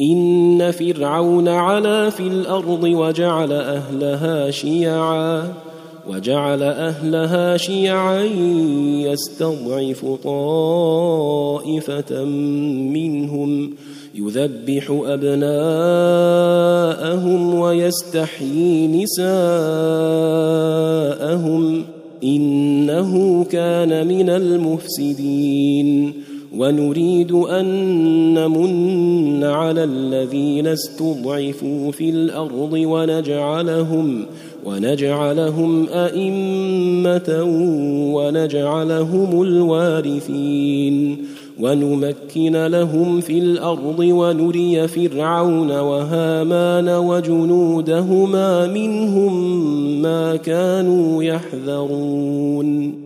ان فرعون علا في الأرض وجعل اهلها شيعا وجعل اهلها شيعا يستضعف طائفه منهم يذبح ابناءهم ويستحيي نساءهم انه كان من المفسدين. ونريد أن نمن على الذين استضعفوا في الأرض ونجعلهم ونجعلهم أئمة ونجعلهم الوارثين. ونمكن لهم في الأرض ونري فرعون وهامان وجنودهما منهم ما كانوا يحذرون.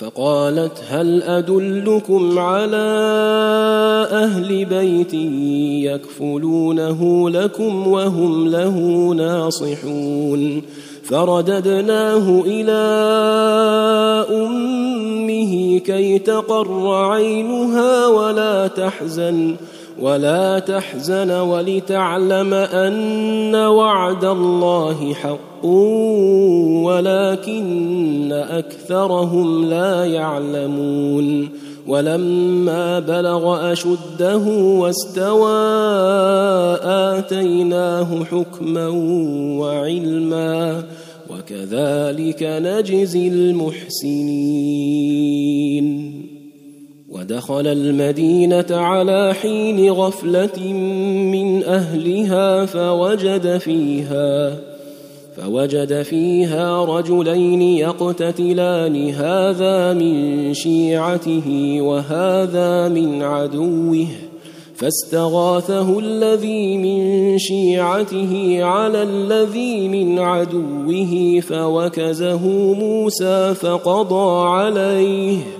فقالت هل أدلكم على أهل بيت يكفلونه لكم وهم له ناصحون؟ فرددناه إلى أمه كي تقر عينها ولا تحزن. ولا تحزن ولتعلم أن وعد الله حق ولكن أكثرهم لا يعلمون ولما بلغ أشده واستوى آتيناه حكما وعلما وكذلك نجزي المحسنين ودخل المدينة على حين غفلة من أهلها فوجد فيها فوجد فيها رجلين يقتتلان هذا من شيعته وهذا من عدوه فاستغاثه الذي من شيعته على الذي من عدوه فوكزه موسى فقضى عليه.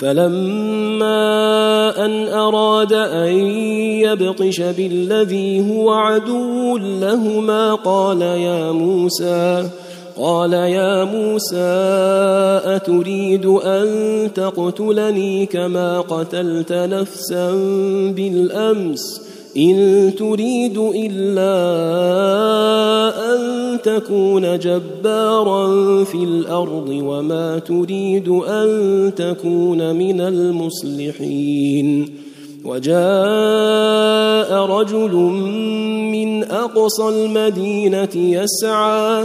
فلما أن أراد أن يبطش بالذي هو عدو لهما قال يا موسى قال يا موسى أتريد أن تقتلني كما قتلت نفسا بالأمس؟ إن تريد إلا أن تكون جبارا في الأرض وما تريد أن تكون من المصلحين. وجاء رجل من أقصى المدينة يسعى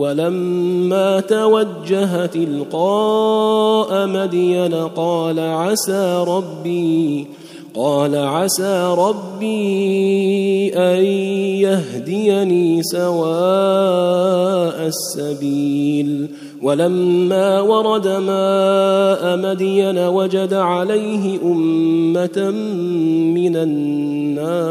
ولما توجه تلقاء مدين قال عسى ربي قال عسى ربي أن يهديني سواء السبيل. ولما ورد ماء مدين وجد عليه أمة من الناس.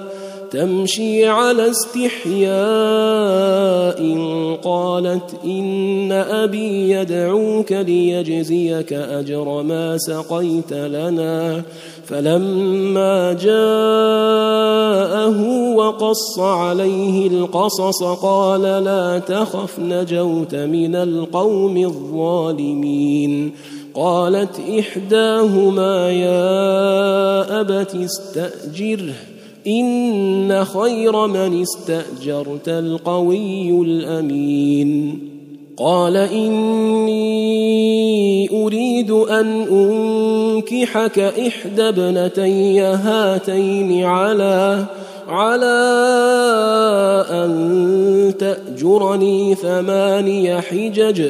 تمشي على استحياء. قالت إن أبي يدعوك ليجزيك أجر ما سقيت لنا. فلما جاءه وقص عليه القصص قال لا تخف نجوت من القوم الظالمين. قالت إحداهما يا أبت استأجره. إن خير من استأجرت القوي الأمين. قال إني أريد أن أنكحك إحدى ابنتي هاتين على على أن تأجرني ثماني حجج.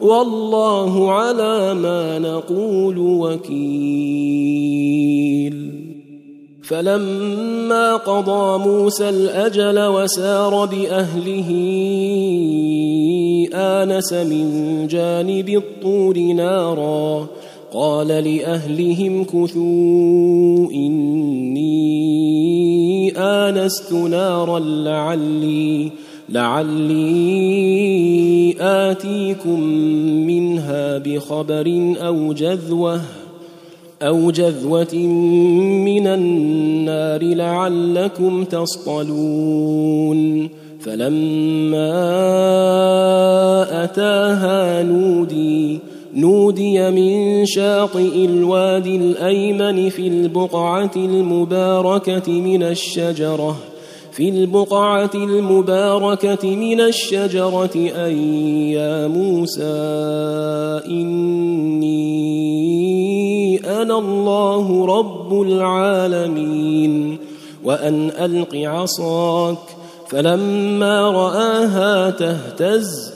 والله على ما نقول وكيل. فلما قضى موسى الأجل وسار بأهله آنس من جانب الطور نارا. قال لأهلهم كثوا إني آنست نارا لعلي لعلي آتيكم منها بخبر أو جذوة أو جذوة من النار لعلكم تصطلون. فلما أتاها نودي نودي من شاطئ الوادي الأيمن في البقعة المباركة من الشجرة. في البقعة المباركة من الشجرة أن يا موسى إني أنا الله رب العالمين وأن ألق عصاك فلما رآها تهتز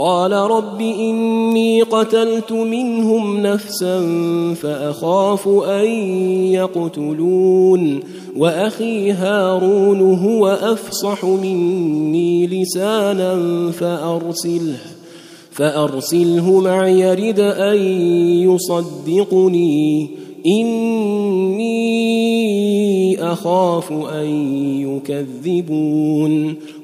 قال رب إني قتلت منهم نفسا فأخاف أن يقتلون وأخي هارون هو أفصح مني لسانا فأرسله فأرسله معي يرد أن يصدقني إني أخاف أن يكذبون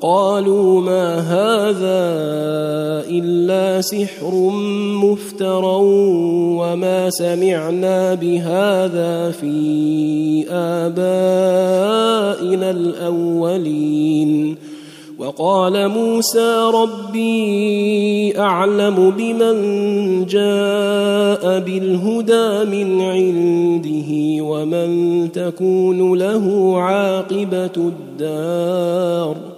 قالوا ما هذا إلا سحر مفترى وما سمعنا بهذا في آبائنا الأولين. وقال موسى ربي أعلم بمن جاء بالهدى من عنده ومن تكون له عاقبة الدار.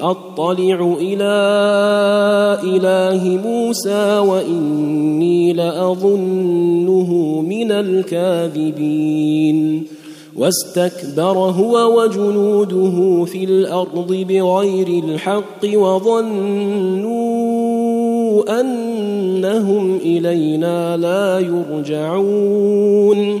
أطلع إلى إله موسى وإني لأظنه من الكاذبين. واستكبر هو وجنوده في الأرض بغير الحق وظنوا أنهم إلينا لا يرجعون.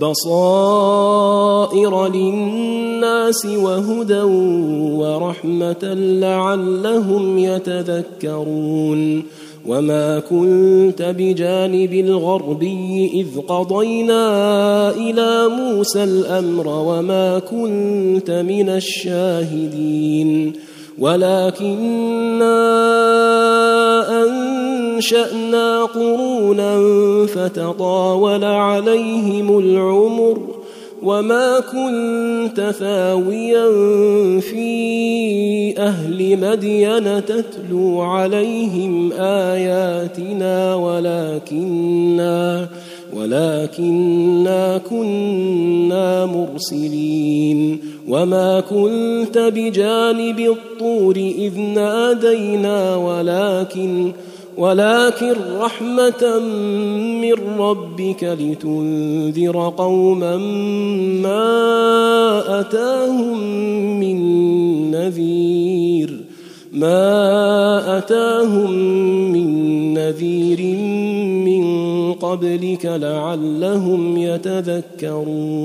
بصائر للناس وهدى ورحمة لعلهم يتذكرون. وما كنت بجانب الغربي إذ قضينا إلى موسى الأمر وما كنت من الشاهدين. ولكنا انشانا قرونا فتطاول عليهم العمر وما كنت ثاويا في أهل مدين تتلو عليهم اياتنا ولكنا ولكنا كنا مرسلين وما كنت بجانب الطور اذ نادينا ولكن ولكن رحمة من ربك لتنذر قوما ما أتاهم من نذير ما أتاهم من نذير من قبلك لعلهم يتذكرون.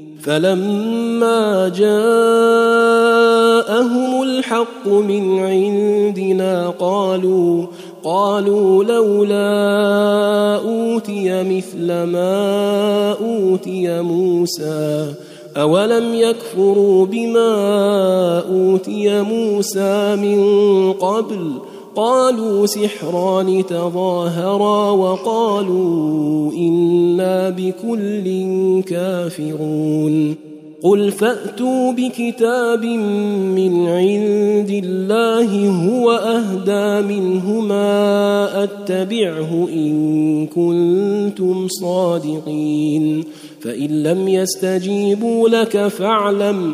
فلما جاءهم الحق من عندنا قالوا قالوا لولا أوتي مثل ما أوتي موسى أولم يكفروا بما أوتي موسى من قبل؟ قالوا سحران تظاهرا وقالوا إنا بكل كافرون قل فأتوا بكتاب من عند الله هو أهدى منهما أتبعه إن كنتم صادقين فإن لم يستجيبوا لك فاعلم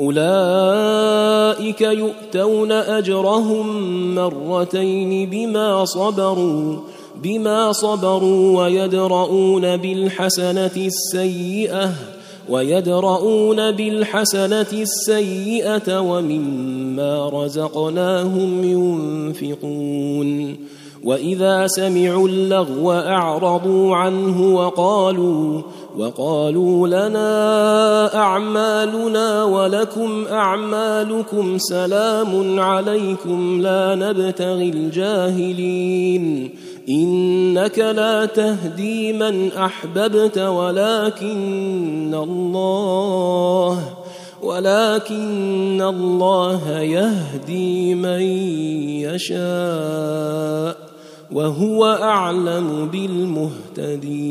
أولئك يؤتون أجرهم مرتين بما صبروا بما صبروا ويدرؤون بالحسنة السيئة ويدرؤون بالحسنة السيئة ومما رزقناهم ينفقون. وإذا سمعوا اللغو أعرضوا عنه وقالوا وقالوا لنا أعمالنا ولكم أعمالكم سلام عليكم لا نبتغي الجاهلين. إنك لا تهدي من أحببت ولكن الله ولكن الله يهدي من يشاء وهو أعلم بالمهتدين.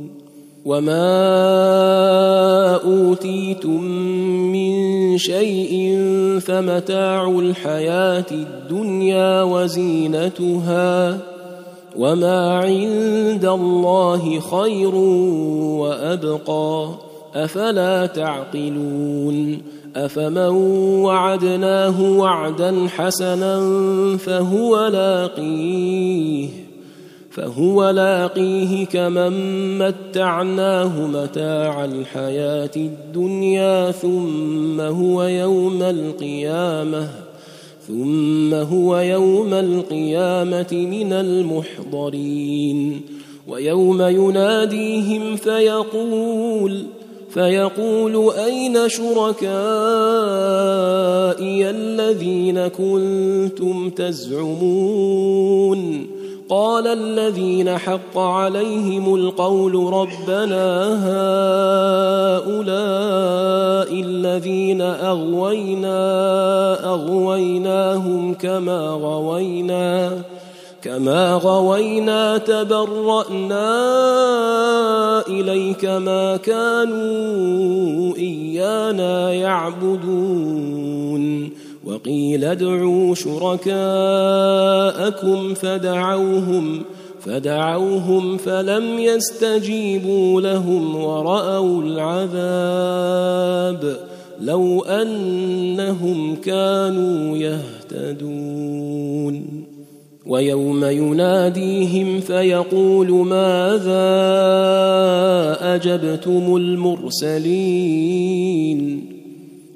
وما اوتيتم من شيء فمتاع الحياة الدنيا وزينتها وما عند الله خير وابقى افلا تعقلون افمن وعدناه وعدا حسنا فهو لاقيه فهو لاقيه كمن متعناه متاع الحياة الدنيا ثم هو يوم القيامة ثم هو يوم القيامة من المحضرين ويوم يناديهم فيقول فيقول أين شركائي الذين كنتم تزعمون قال الذين حق عليهم القول ربنا هؤلاء الذين أغوينا أغويناهم كما غوينا كما غوينا تبرأنا إليك ما كانوا إيانا يعبدون. وقيل ادعوا شركاءكم فدعوهم فدعوهم فلم يستجيبوا لهم ورأوا العذاب لو أنهم كانوا يهتدون. ويوم يناديهم فيقول ماذا أجبتم المرسلين؟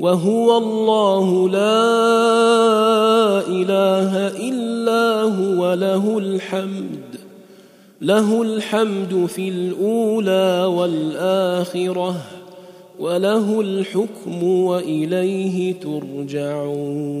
وهو الله لا إله إلا هو له الحمد له الحمد في الأولى والآخرة وله الحكم وإليه ترجعون.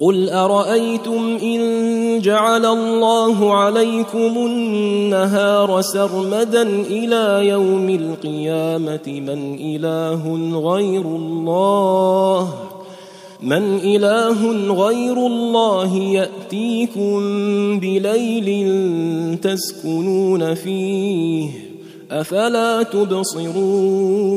قل ارايتم ان جعل الله عليكم النهار سرمدا إلى يوم القيامه من اله غير الله من اله غير الله ياتيكم بليل تسكنون فيه افلا تبصرون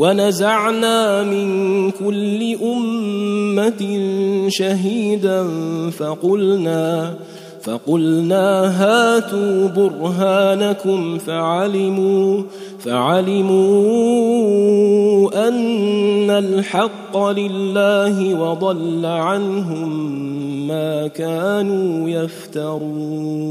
ونزعنا من كل أمة شهيدا فقلنا فقلنا هاتوا برهانكم فعلموا فعلموا أن الحق لله وضل عنهم ما كانوا يفترون.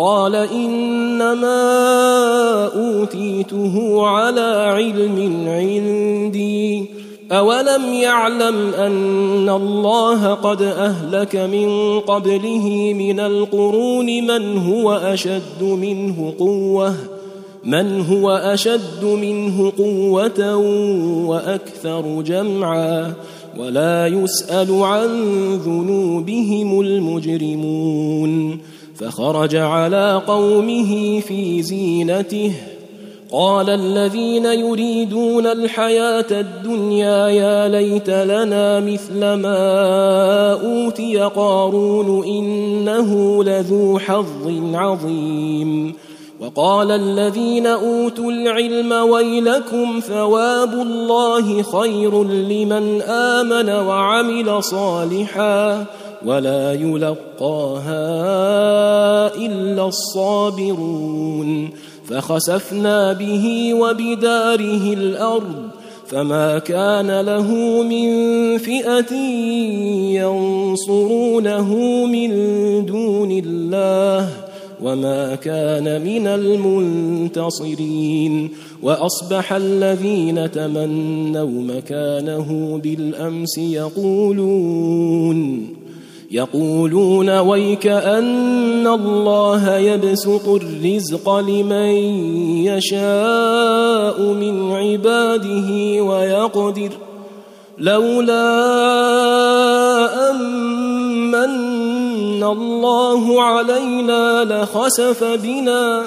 قال إنما أوتيته على علم عندي. أولم يعلم أن الله قد أهلك من قبله من القرون من هو أشد منه قوة من هو أشد منه قوة وأكثر جمعا ولا يسأل عن ذنوبهم المجرمون. فخرج على قومه في زينته. قال الذين يريدون الحياة الدنيا يا ليت لنا مثل ما أوتي قارون إنه لذو حظ عظيم. وقال الذين أوتوا العلم ويلكم ثواب الله خير لمن آمن وعمل صالحا. ولا يلقاها إلا الصابرون فخسفنا به وبداره الأرض فما كان له من فئة ينصرونه من دون الله وما كان من المنتصرين وأصبح الذين تمنوا مكانه بالأمس يقولون يقولون ويك أن الله يبسط الرزق لمن يشاء من عباده ويقدر لولا أمن الله علينا لخسف بنا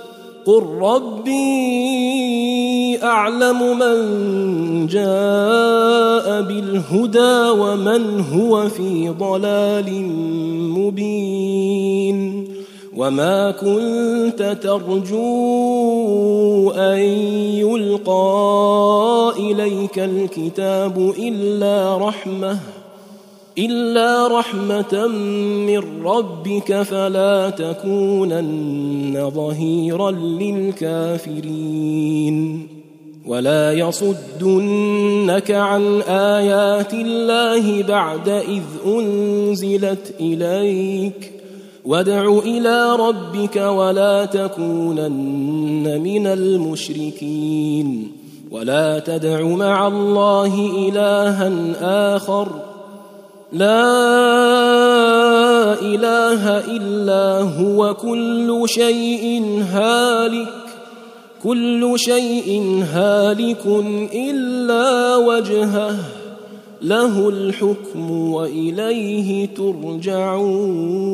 قل ربي اعلم من جاء بالهدى ومن هو في ضلال مبين وما كنت ترجو ان يلقى اليك الكتاب الا رحمه إلا رحمة من ربك فلا تكونن ظهيرا للكافرين. ولا يصدنك عن آيات الله بعد إذ أنزلت إليك. وادع إلى ربك ولا تكونن من المشركين. ولا تدع مع الله الها آخر. لا إله إلا هو كل شيء هالك كل شيء هالك إلا وجهه له الحكم وإليه ترجعون.